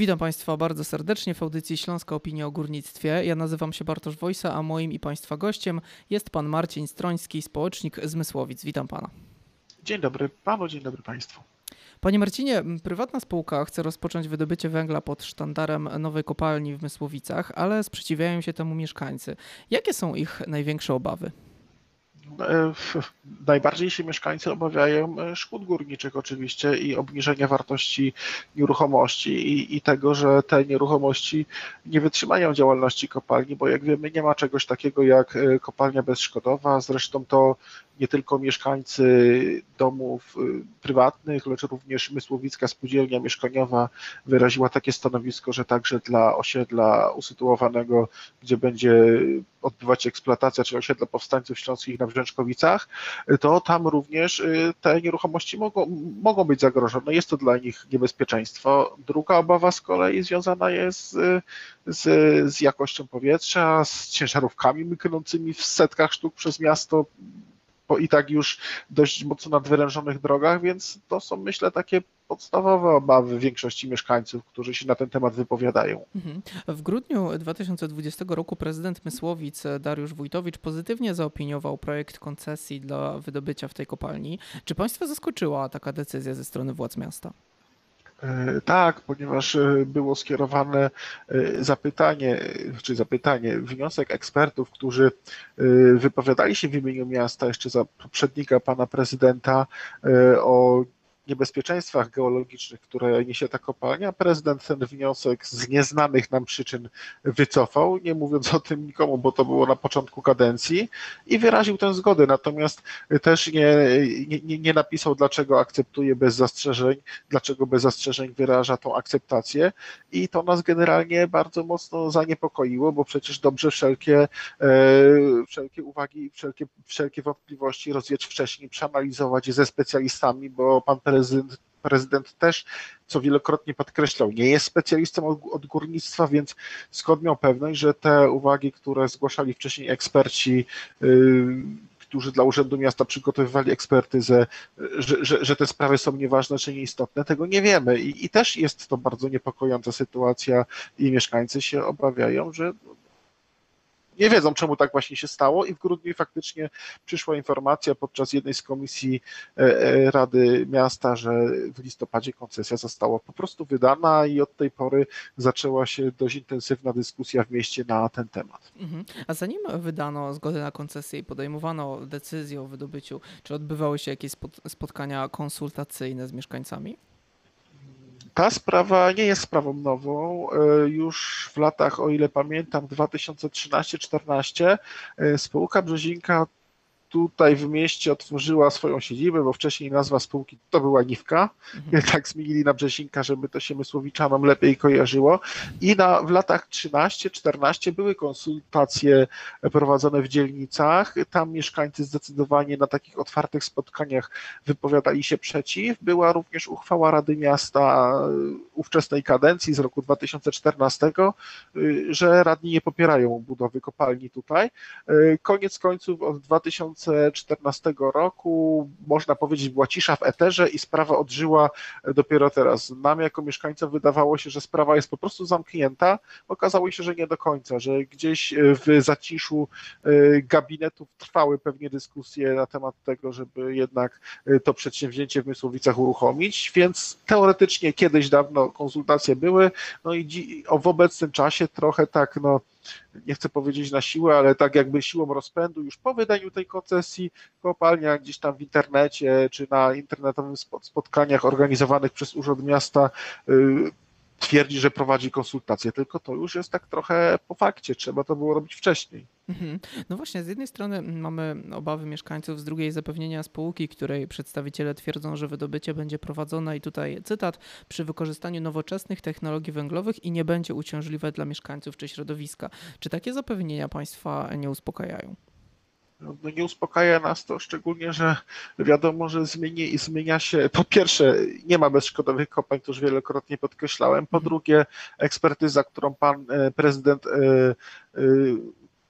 Witam Państwa bardzo serdecznie w audycji Śląska Opinia o Górnictwie. Ja nazywam się Bartosz Wojsa, a moim i Państwa gościem jest Pan Marcin Stroński, społecznik z Mysłowic. Witam Pana. Dzień dobry Panu, dzień dobry Państwu. Panie Marcinie, prywatna spółka chce rozpocząć wydobycie węgla pod sztandarem nowej kopalni w Mysłowicach, ale sprzeciwiają się temu mieszkańcy. Jakie są ich największe obawy? E, najbardziej się mieszkańcy obawiają e, szkód górniczych oczywiście i obniżenia wartości nieruchomości i, i, tego, że te nieruchomości nie wytrzymają działalności kopalni, bo jak wiemy nie ma czegoś takiego jak e, kopalnia bezszkodowa, zresztą to nie tylko mieszkańcy domów y, prywatnych, lecz również Mysłowicka Spółdzielnia Mieszkaniowa wyraziła takie stanowisko, że także dla osiedla usytuowanego, gdzie będzie odbywać się eksploatacja, czy osiedla powstańców śląskich na Brzęczkowicach, to tam również y, te nieruchomości mogą, mogą być zagrożone. Jest to dla nich niebezpieczeństwo. Druga obawa z kolei związana jest z, z, z jakością powietrza, z ciężarówkami myknącymi w setkach sztuk przez miasto po i tak już dość mocno nadwyrężonych drogach, więc to są myślę takie podstawowe obawy większości mieszkańców, którzy się na ten temat wypowiadają. Mhm. W grudniu 2020 roku prezydent Mysłowic Dariusz Wójtowicz pozytywnie zaopiniował projekt koncesji dla wydobycia w tej kopalni. Czy Państwa zaskoczyła taka decyzja ze strony władz miasta? E, tak, ponieważ e, było skierowane e, zapytanie, czy zapytanie, wniosek ekspertów, którzy wypowiadali się w imieniu miasta jeszcze za poprzednika pana prezydenta o niebezpieczeństwach geologicznych, które niesie ta kopalnia, prezydent ten wniosek z nieznanych nam przyczyn wycofał, nie mówiąc o tym nikomu, bo to było na początku kadencji i wyraził tę zgodę, natomiast też nie, nie, nie napisał, dlaczego akceptuje bez zastrzeżeń, dlaczego bez zastrzeżeń wyraża tą akceptację. I to nas generalnie bardzo mocno zaniepokoiło, bo przecież dobrze wszelkie, e, wszelkie uwagi, wszelkie, wszelkie wątpliwości rozwieć wcześniej, przeanalizować ze specjalistami, bo pan prezydent prezydent, prezydent też, co wielokrotnie podkreślał, nie jest specjalistą od, od górnictwa, więc skąd miał pewność, że te uwagi, które zgłaszali wcześniej eksperci, yy, którzy dla Urzędu Miasta przygotowywali ekspertyzę, że, że, że, te sprawy są nieważne czy nieistotne, tego nie wiemy. I, I, też jest to bardzo niepokojąca sytuacja i mieszkańcy się obawiają, że nie wiedzą, czemu tak właśnie się stało i w grudniu faktycznie przyszła informacja podczas jednej z komisji e, e, Rady Miasta, że w listopadzie koncesja została po prostu wydana i od tej pory zaczęła się dość intensywna dyskusja w mieście na ten temat. Mhm. A zanim wydano zgodę na koncesję i podejmowano decyzję o wydobyciu, czy odbywały się jakieś spotkania konsultacyjne z mieszkańcami? Ta sprawa nie jest sprawą nową. E, już w latach, o ile pamiętam, 2013-14 e, spółka Brzezinka tutaj w mieście otworzyła swoją siedzibę, bo wcześniej nazwa spółki to była Niwka, mhm. tak zmienili na Brzezinka, żeby to się Mysłowiczanom lepiej kojarzyło i na, w latach 13-14 były konsultacje prowadzone w dzielnicach, tam mieszkańcy zdecydowanie na takich otwartych spotkaniach wypowiadali się przeciw, była również uchwała Rady Miasta ówczesnej kadencji z roku 2014, że radni nie popierają budowy kopalni tutaj. Koniec końców od 2000 2014 roku, można powiedzieć, była cisza w eterze i sprawa odżyła dopiero teraz. Nam jako mieszkańcom wydawało się, że sprawa jest po prostu zamknięta. Okazało się, że nie do końca, że gdzieś w zaciszu e, gabinetów trwały pewnie dyskusje na temat tego, żeby jednak e, to przedsięwzięcie w Mysłowicach uruchomić, więc teoretycznie kiedyś dawno konsultacje były, no i w obecnym czasie trochę tak, no nie chcę powiedzieć na siłę, ale tak jakby siłą rozpędu już po wydaniu tej koncesji kopalnia gdzieś tam w internecie czy na internetowym spotkaniach organizowanych przez Urząd Miasta y, twierdzi, że prowadzi konsultacje, tylko to już jest tak trochę po fakcie, trzeba to było robić wcześniej. Mhm. No właśnie, z jednej strony mamy obawy mieszkańców, z drugiej zapewnienia spółki, której przedstawiciele twierdzą, że wydobycie będzie prowadzone i tutaj cytat, przy wykorzystaniu nowoczesnych technologii węglowych i nie będzie uciążliwe dla mieszkańców czy środowiska. Czy takie zapewnienia Państwa nie uspokajają? No, no nie uspokaja nas to, szczególnie, że wiadomo, że zmieni, zmienia się, po pierwsze, nie ma bezszkodowych kopalń, to już wielokrotnie podkreślałem, po mhm. drugie, ekspertyza, którą pan e, prezydent e, e,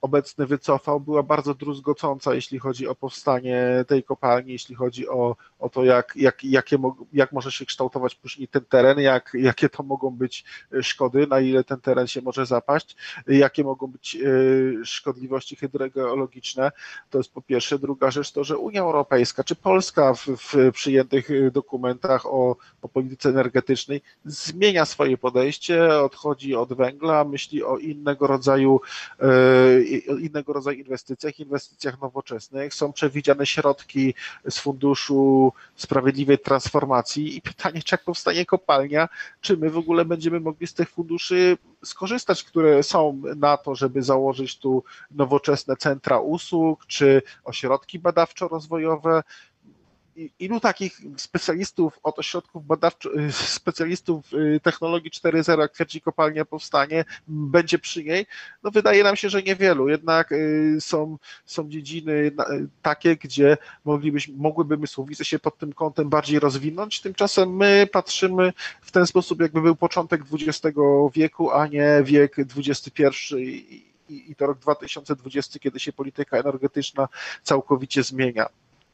obecny wycofał, była bardzo druzgocąca, jeśli chodzi o powstanie tej kopalni, jeśli chodzi o o to, jak, jak, jakie, jak może się kształtować później ten teren, jak, jakie to mogą być szkody, na ile ten teren się może zapaść, jakie mogą być szkodliwości hydrogeologiczne. To jest po pierwsze. Druga rzecz to, że Unia Europejska czy Polska w, w przyjętych dokumentach o, o polityce energetycznej zmienia swoje podejście, odchodzi od węgla, myśli o innego rodzaju, o innego rodzaju inwestycjach, inwestycjach nowoczesnych. Są przewidziane środki z Funduszu Sprawiedliwej Transformacji i pytanie, czy jak powstanie kopalnia, czy my w ogóle będziemy mogli z tych funduszy skorzystać, które są na to, żeby założyć tu nowoczesne centra usług, czy ośrodki badawczo-rozwojowe, ilu takich specjalistów od ośrodków badawczych, specjalistów y, technologii 4.0, jak twierdzi kopalnia powstanie, będzie przy niej? No wydaje nam się, że niewielu. Jednak y, są, są dziedziny y, takie, gdzie moglibyśmy, mogłyby Mysłowice się pod tym kątem bardziej rozwinąć. Tymczasem my patrzymy w ten sposób, jakby był początek XX wieku, a nie wiek XXI i to rok 2020, kiedy się polityka energetyczna całkowicie zmienia.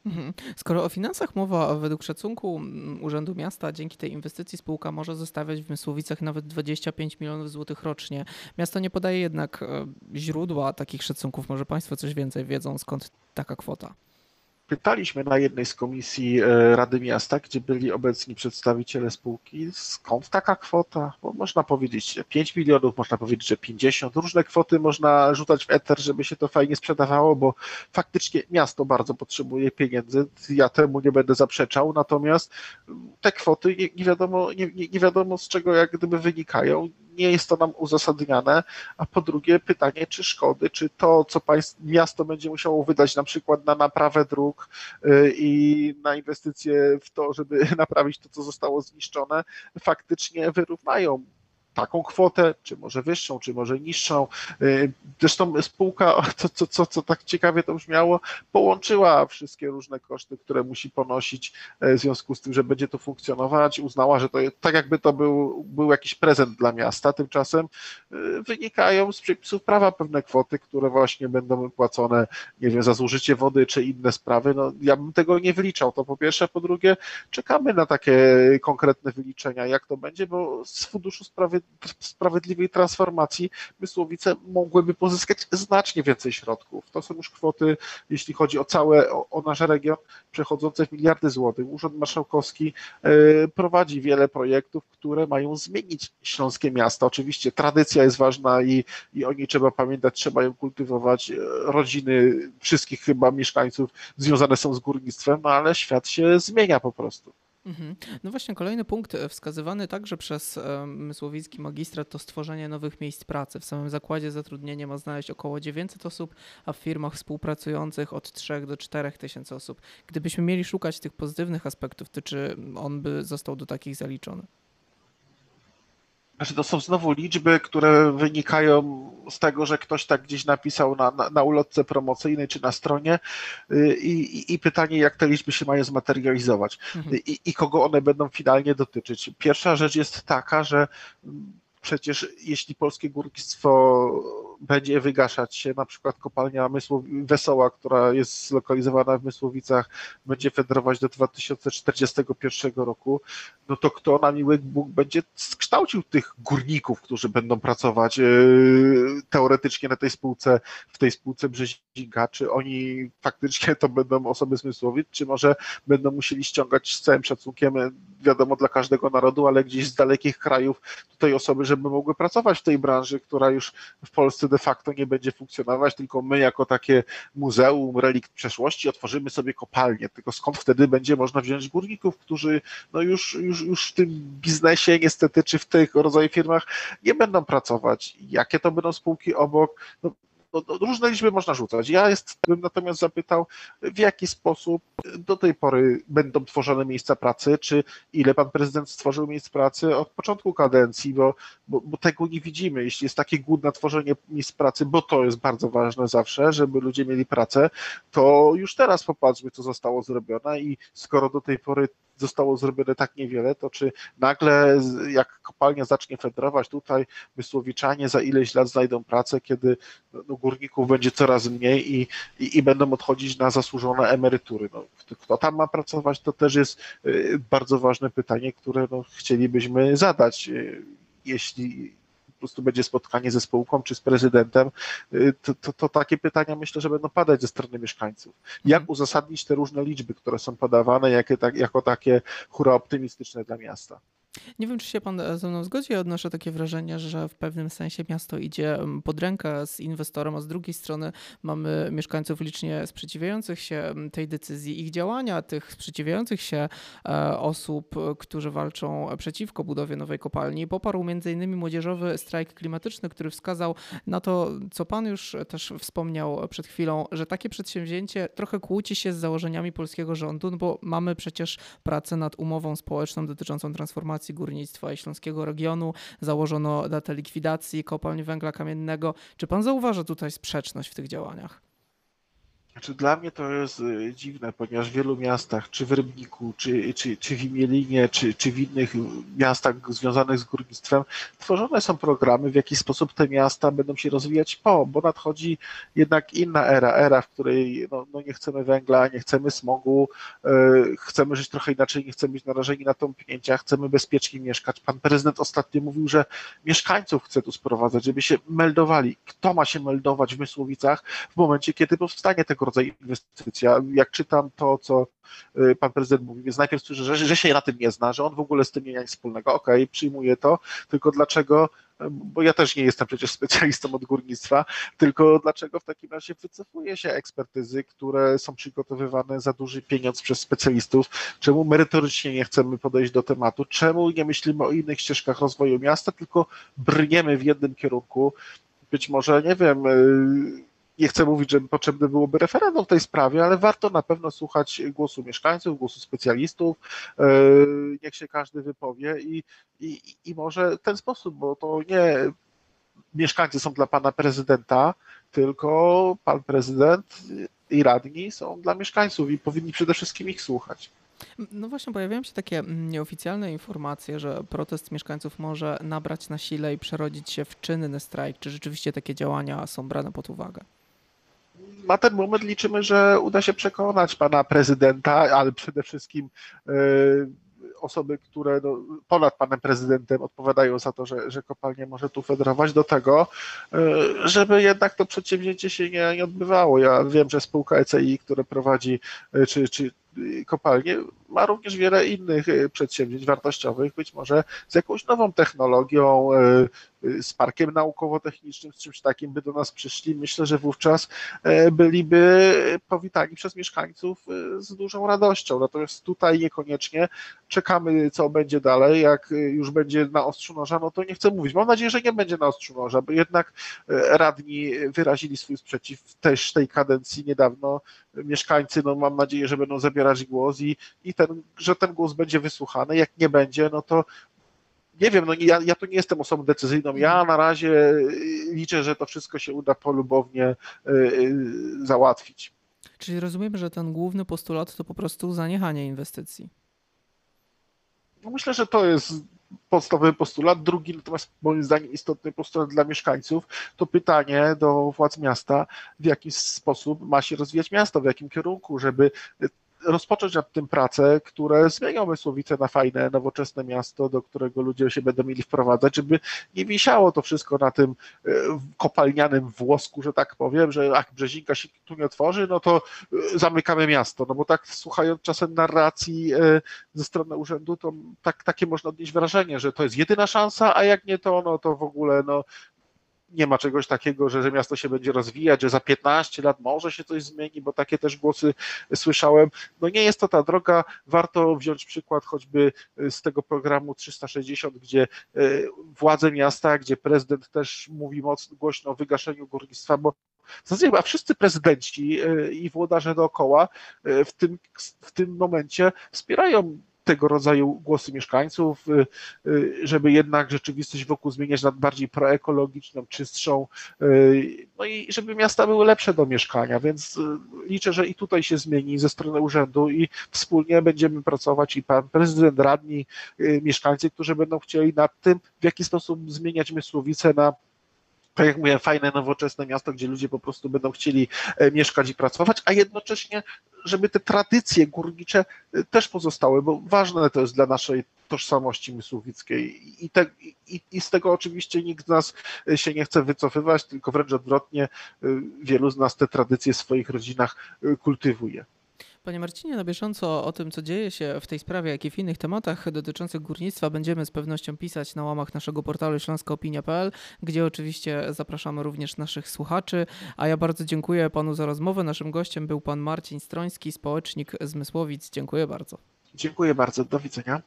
Mhm. Skoro o finansach mowa, według szacunku mm, Urzędu Miasta dzięki tej inwestycji spółka może zostawiać w Mysłowicach nawet 25 milionów złotych rocznie. Miasto nie podaje jednak e, źródła takich szacunków. Może Państwo coś więcej wiedzą, skąd taka kwota? Pytaliśmy na jednej z komisji e, Rady Miasta, gdzie byli obecni przedstawiciele spółki, skąd taka kwota? Bo można powiedzieć, że 5 milionów, można powiedzieć, że 50. Różne kwoty można rzucać w eter, żeby się to fajnie sprzedawało, bo faktycznie miasto bardzo potrzebuje pieniędzy. Ja temu nie będę zaprzeczał, natomiast te kwoty nie, nie wiadomo, nie, nie wiadomo z czego jak gdyby wynikają nie jest to nam uzasadniane, a po drugie pytanie, czy szkody, czy to, co państw, miasto będzie musiało wydać na przykład na naprawę dróg y, i na inwestycje w to, żeby naprawić to, co zostało zniszczone, faktycznie wyrównają taką kwotę, czy może wyższą, czy może niższą. Y, zresztą spółka, co, co, co, co tak ciekawie to brzmiało, połączyła wszystkie różne koszty, które musi ponosić e, w związku z tym, że będzie to funkcjonować. Uznała, że to tak jakby to był, był jakiś prezent dla miasta. Tymczasem y, wynikają z przepisów prawa pewne kwoty, które właśnie będą płacone, nie wiem, za zużycie wody czy inne sprawy. No, ja bym tego nie wyliczał. To po pierwsze. Po drugie, czekamy na takie konkretne wyliczenia, jak to będzie, bo z Funduszu Sprawiedliwości sprawiedliwej transformacji Mysłowice mogłyby pozyskać znacznie więcej środków. To są już kwoty, jeśli chodzi o całe, o, o nasz region, przechodzące w miliardy złotych. Urząd Marszałkowski e, prowadzi wiele projektów, które mają zmienić śląskie miasta. Oczywiście tradycja jest ważna i, i o niej trzeba pamiętać, trzeba ją kultywować. E, rodziny wszystkich chyba mieszkańców związane są z górnictwem, ale świat się zmienia po prostu. Mhm. No właśnie, kolejny punkt e, wskazywany także przez Mysłowicki magistrat to stworzenie nowych miejsc pracy. W samym zakładzie zatrudnienie ma znaleźć około 900 osób, a w firmach współpracujących od 3 do 4 tysięcy osób. Gdybyśmy mieli szukać tych pozytywnych aspektów, to czy on by został do takich zaliczony? Znaczy to są znowu liczby, które wynikają z tego, że ktoś tak gdzieś napisał na, na, na ulotce promocyjnej czy na stronie y, i, i, pytanie, jak te liczby się mają zmaterializować mhm. I, i kogo one będą finalnie dotyczyć. Pierwsza rzecz jest taka, że przecież jeśli polskie górnictwo będzie wygaszać się, na przykład kopalnia Mysłow Wesoła, która jest zlokalizowana w Mysłowicach, będzie federować do 2041 roku, no to kto na miły Bóg będzie kształcił tych górników, którzy będą pracować yy, teoretycznie na tej spółce, w tej spółce Brzezinka, czy oni faktycznie to będą osoby z Mysłowic, czy może będą musieli ściągać z całym szacunkiem, wiadomo, dla każdego narodu, ale gdzieś z dalekich krajów tutaj osoby, żeby mogły pracować w tej branży, która już w Polsce de facto nie będzie funkcjonować, tylko my jako takie muzeum, relikt przeszłości otworzymy sobie kopalnię. Tylko skąd wtedy będzie można wziąć górników, którzy no już, już, już w tym biznesie niestety, czy w tych rodzaju firmach nie będą pracować. Jakie to będą spółki obok? No, różne liczby można rzucać. Ja jest, bym natomiast zapytał, w jaki sposób do tej pory będą tworzone miejsca pracy, czy ile pan prezydent stworzył miejsc pracy od początku kadencji, bo, bo, bo tego nie widzimy. Jeśli jest takie głód tworzenie miejsc pracy, bo to jest bardzo ważne zawsze, żeby ludzie mieli pracę, to już teraz popatrzmy, co zostało zrobione i skoro do tej pory zostało zrobione tak niewiele, to czy nagle jak kopalnia zacznie federować tutaj, Mysłowiczanie za ileś lat znajdą pracę, kiedy no, górników będzie coraz mniej i, i, i, będą odchodzić na zasłużone emerytury. No, kto tam ma pracować, to też jest y, bardzo ważne pytanie, które no, chcielibyśmy zadać, y, jeśli po prostu będzie spotkanie ze spółką czy z prezydentem, y, to, to, to, takie pytania myślę, że będą padać ze strony mieszkańców. Jak mhm. uzasadnić te różne liczby, które są podawane jakie, tak, jako takie hura optymistyczne dla miasta? Nie wiem, czy się pan ze mną zgodzi. Ja odnoszę takie wrażenie, że w pewnym sensie miasto idzie pod rękę z inwestorem, a z drugiej strony mamy mieszkańców licznie sprzeciwiających się tej decyzji. Ich działania, tych sprzeciwiających się e, osób, którzy walczą przeciwko budowie nowej kopalni, poparł m.in. młodzieżowy strajk klimatyczny, który wskazał na to, co pan już też wspomniał przed chwilą, że takie przedsięwzięcie trochę kłóci się z założeniami polskiego rządu, no bo mamy przecież pracę nad umową społeczną dotyczącą transformacji Górnictwa i Śląskiego Regionu. Założono datę likwidacji kopalń węgla kamiennego. Czy pan zauważa tutaj sprzeczność w tych działaniach? Znaczy dla mnie to jest y, dziwne, ponieważ w wielu miastach, czy w Rybniku, czy, czy, czy w Imielinie, czy, czy w innych miastach związanych z górnictwem, tworzone są programy, w jaki sposób te miasta będą się rozwijać po, bo nadchodzi jednak inna era, era, w której no, no nie chcemy węgla, nie chcemy smogu, yy, chcemy żyć trochę inaczej, nie chcemy być narażeni na tąpnięcia, chcemy bezpiecznie mieszkać. Pan prezydent ostatnio mówił, że mieszkańców chce tu sprowadzać, żeby się meldowali. Kto ma się meldować w Mysłowicach w momencie, kiedy powstanie tego rodzaju inwestycja. Jak czytam to, co y, pan prezydent mówi, więc najpierw słyszę, że, że się na tym nie zna, że on w ogóle z tym nie ma nic wspólnego. Okej, okay, przyjmuję to, tylko dlaczego bo ja też nie jestem przecież specjalistą od górnictwa, tylko dlaczego w takim razie wycofuje się ekspertyzy, które są przygotowywane za duży pieniądz przez specjalistów, czemu merytorycznie nie chcemy podejść do tematu, czemu nie myślimy o innych ścieżkach rozwoju miasta, tylko brniemy w jednym kierunku, być może, nie wiem, y, nie chcę mówić, że potrzebne byłoby referendum w tej sprawie, ale warto na pewno słuchać głosu mieszkańców, głosu specjalistów, e, niech się każdy wypowie i, i, i może w ten sposób, bo to nie mieszkańcy są dla pana prezydenta, tylko pan prezydent i radni są dla mieszkańców i powinni przede wszystkim ich słuchać. No właśnie, pojawiają się takie nieoficjalne informacje, że protest mieszkańców może nabrać na sile i przerodzić się w czynny strajk. Czy rzeczywiście takie działania są brane pod uwagę? Na ten moment liczymy, że uda się przekonać pana prezydenta, ale przede wszystkim e, osoby, które no, ponad panem prezydentem odpowiadają za to, że, że kopalnia może tu federować, do tego, e, żeby jednak to przedsięwzięcie się nie, nie odbywało. Ja wiem, że spółka ECI, która prowadzi, e, czy, czy kopalnie, ma również wiele innych przedsięwzięć wartościowych, być może z jakąś nową technologią, z parkiem naukowo-technicznym, z czymś takim by do nas przyszli. Myślę, że wówczas byliby powitani przez mieszkańców z dużą radością. Natomiast tutaj niekoniecznie czekamy, co będzie dalej. Jak już będzie na ostrzu noża, no to nie chcę mówić. Mam nadzieję, że nie będzie na ostrzu noża, bo jednak radni wyrazili swój sprzeciw też tej kadencji niedawno. Mieszkańcy, no mam nadzieję, że będą zabierać głos i, i ten, że ten głos będzie wysłuchany. Jak nie będzie, no to nie wiem, no ja, ja tu nie jestem osobą decyzyjną. Ja na razie y, liczę, że to wszystko się uda polubownie y, y, załatwić. Czyli rozumiem, że ten główny postulat to po prostu zaniechanie inwestycji. No myślę, że to jest podstawowy postulat. Drugi, natomiast moim zdaniem istotny postulat dla mieszkańców, to pytanie do władz miasta, w jaki sposób ma się rozwijać miasto, w jakim kierunku, żeby rozpocząć nad tym pracę, które zmienią Mysłowice na fajne, nowoczesne miasto, do którego ludzie się będą mieli wprowadzać, żeby nie wisiało to wszystko na tym e, kopalnianym włosku, że tak powiem, że jak Brzezinka się tu nie otworzy, no to e, zamykamy miasto. No bo tak słuchając czasem narracji e, ze strony urzędu, to tak, takie można odnieść wrażenie, że to jest jedyna szansa, a jak nie to, no to w ogóle no, nie ma czegoś takiego, że, że miasto się będzie rozwijać, że za 15 lat może się coś zmieni, bo takie też głosy słyszałem. No nie jest to ta droga, warto wziąć przykład choćby z tego programu 360, gdzie e, władze miasta, gdzie prezydent też mówi mocno, głośno o wygaszeniu górnictwa, bo zasadzie chyba wszyscy prezydenci e, i włodarze dookoła w tym, w tym momencie wspierają tego rodzaju głosy mieszkańców, żeby jednak rzeczywistość wokół zmieniać na bardziej proekologiczną, czystszą, no i żeby miasta były lepsze do mieszkania, więc liczę, że i tutaj się zmieni ze strony urzędu i wspólnie będziemy pracować i pan prezydent, radni, mieszkańcy, którzy będą chcieli nad tym, w jaki sposób zmieniać Mysłowice na tak jak mówię, fajne, nowoczesne miasto, gdzie ludzie po prostu będą chcieli e, mieszkać i pracować, a jednocześnie, żeby te tradycje górnicze e, też pozostały, bo ważne to jest dla naszej tożsamości mysłowickiej i, te, i, i z tego oczywiście nikt z nas e, się nie chce wycofywać, tylko wręcz odwrotnie, wielu z nas te tradycje w swoich rodzinach kultywuje. Panie Marcinie, na bieżąco o tym, co dzieje się w tej sprawie, jak i w innych tematach dotyczących górnictwa, będziemy z pewnością pisać na łamach naszego portalu śląskoopinia.pl, gdzie oczywiście zapraszamy również naszych słuchaczy. A ja bardzo dziękuję panu za rozmowę. Naszym gościem był pan Marcin Stroński, społecznik z Mysłowic. Dziękuję bardzo. Dziękuję bardzo. Do widzenia.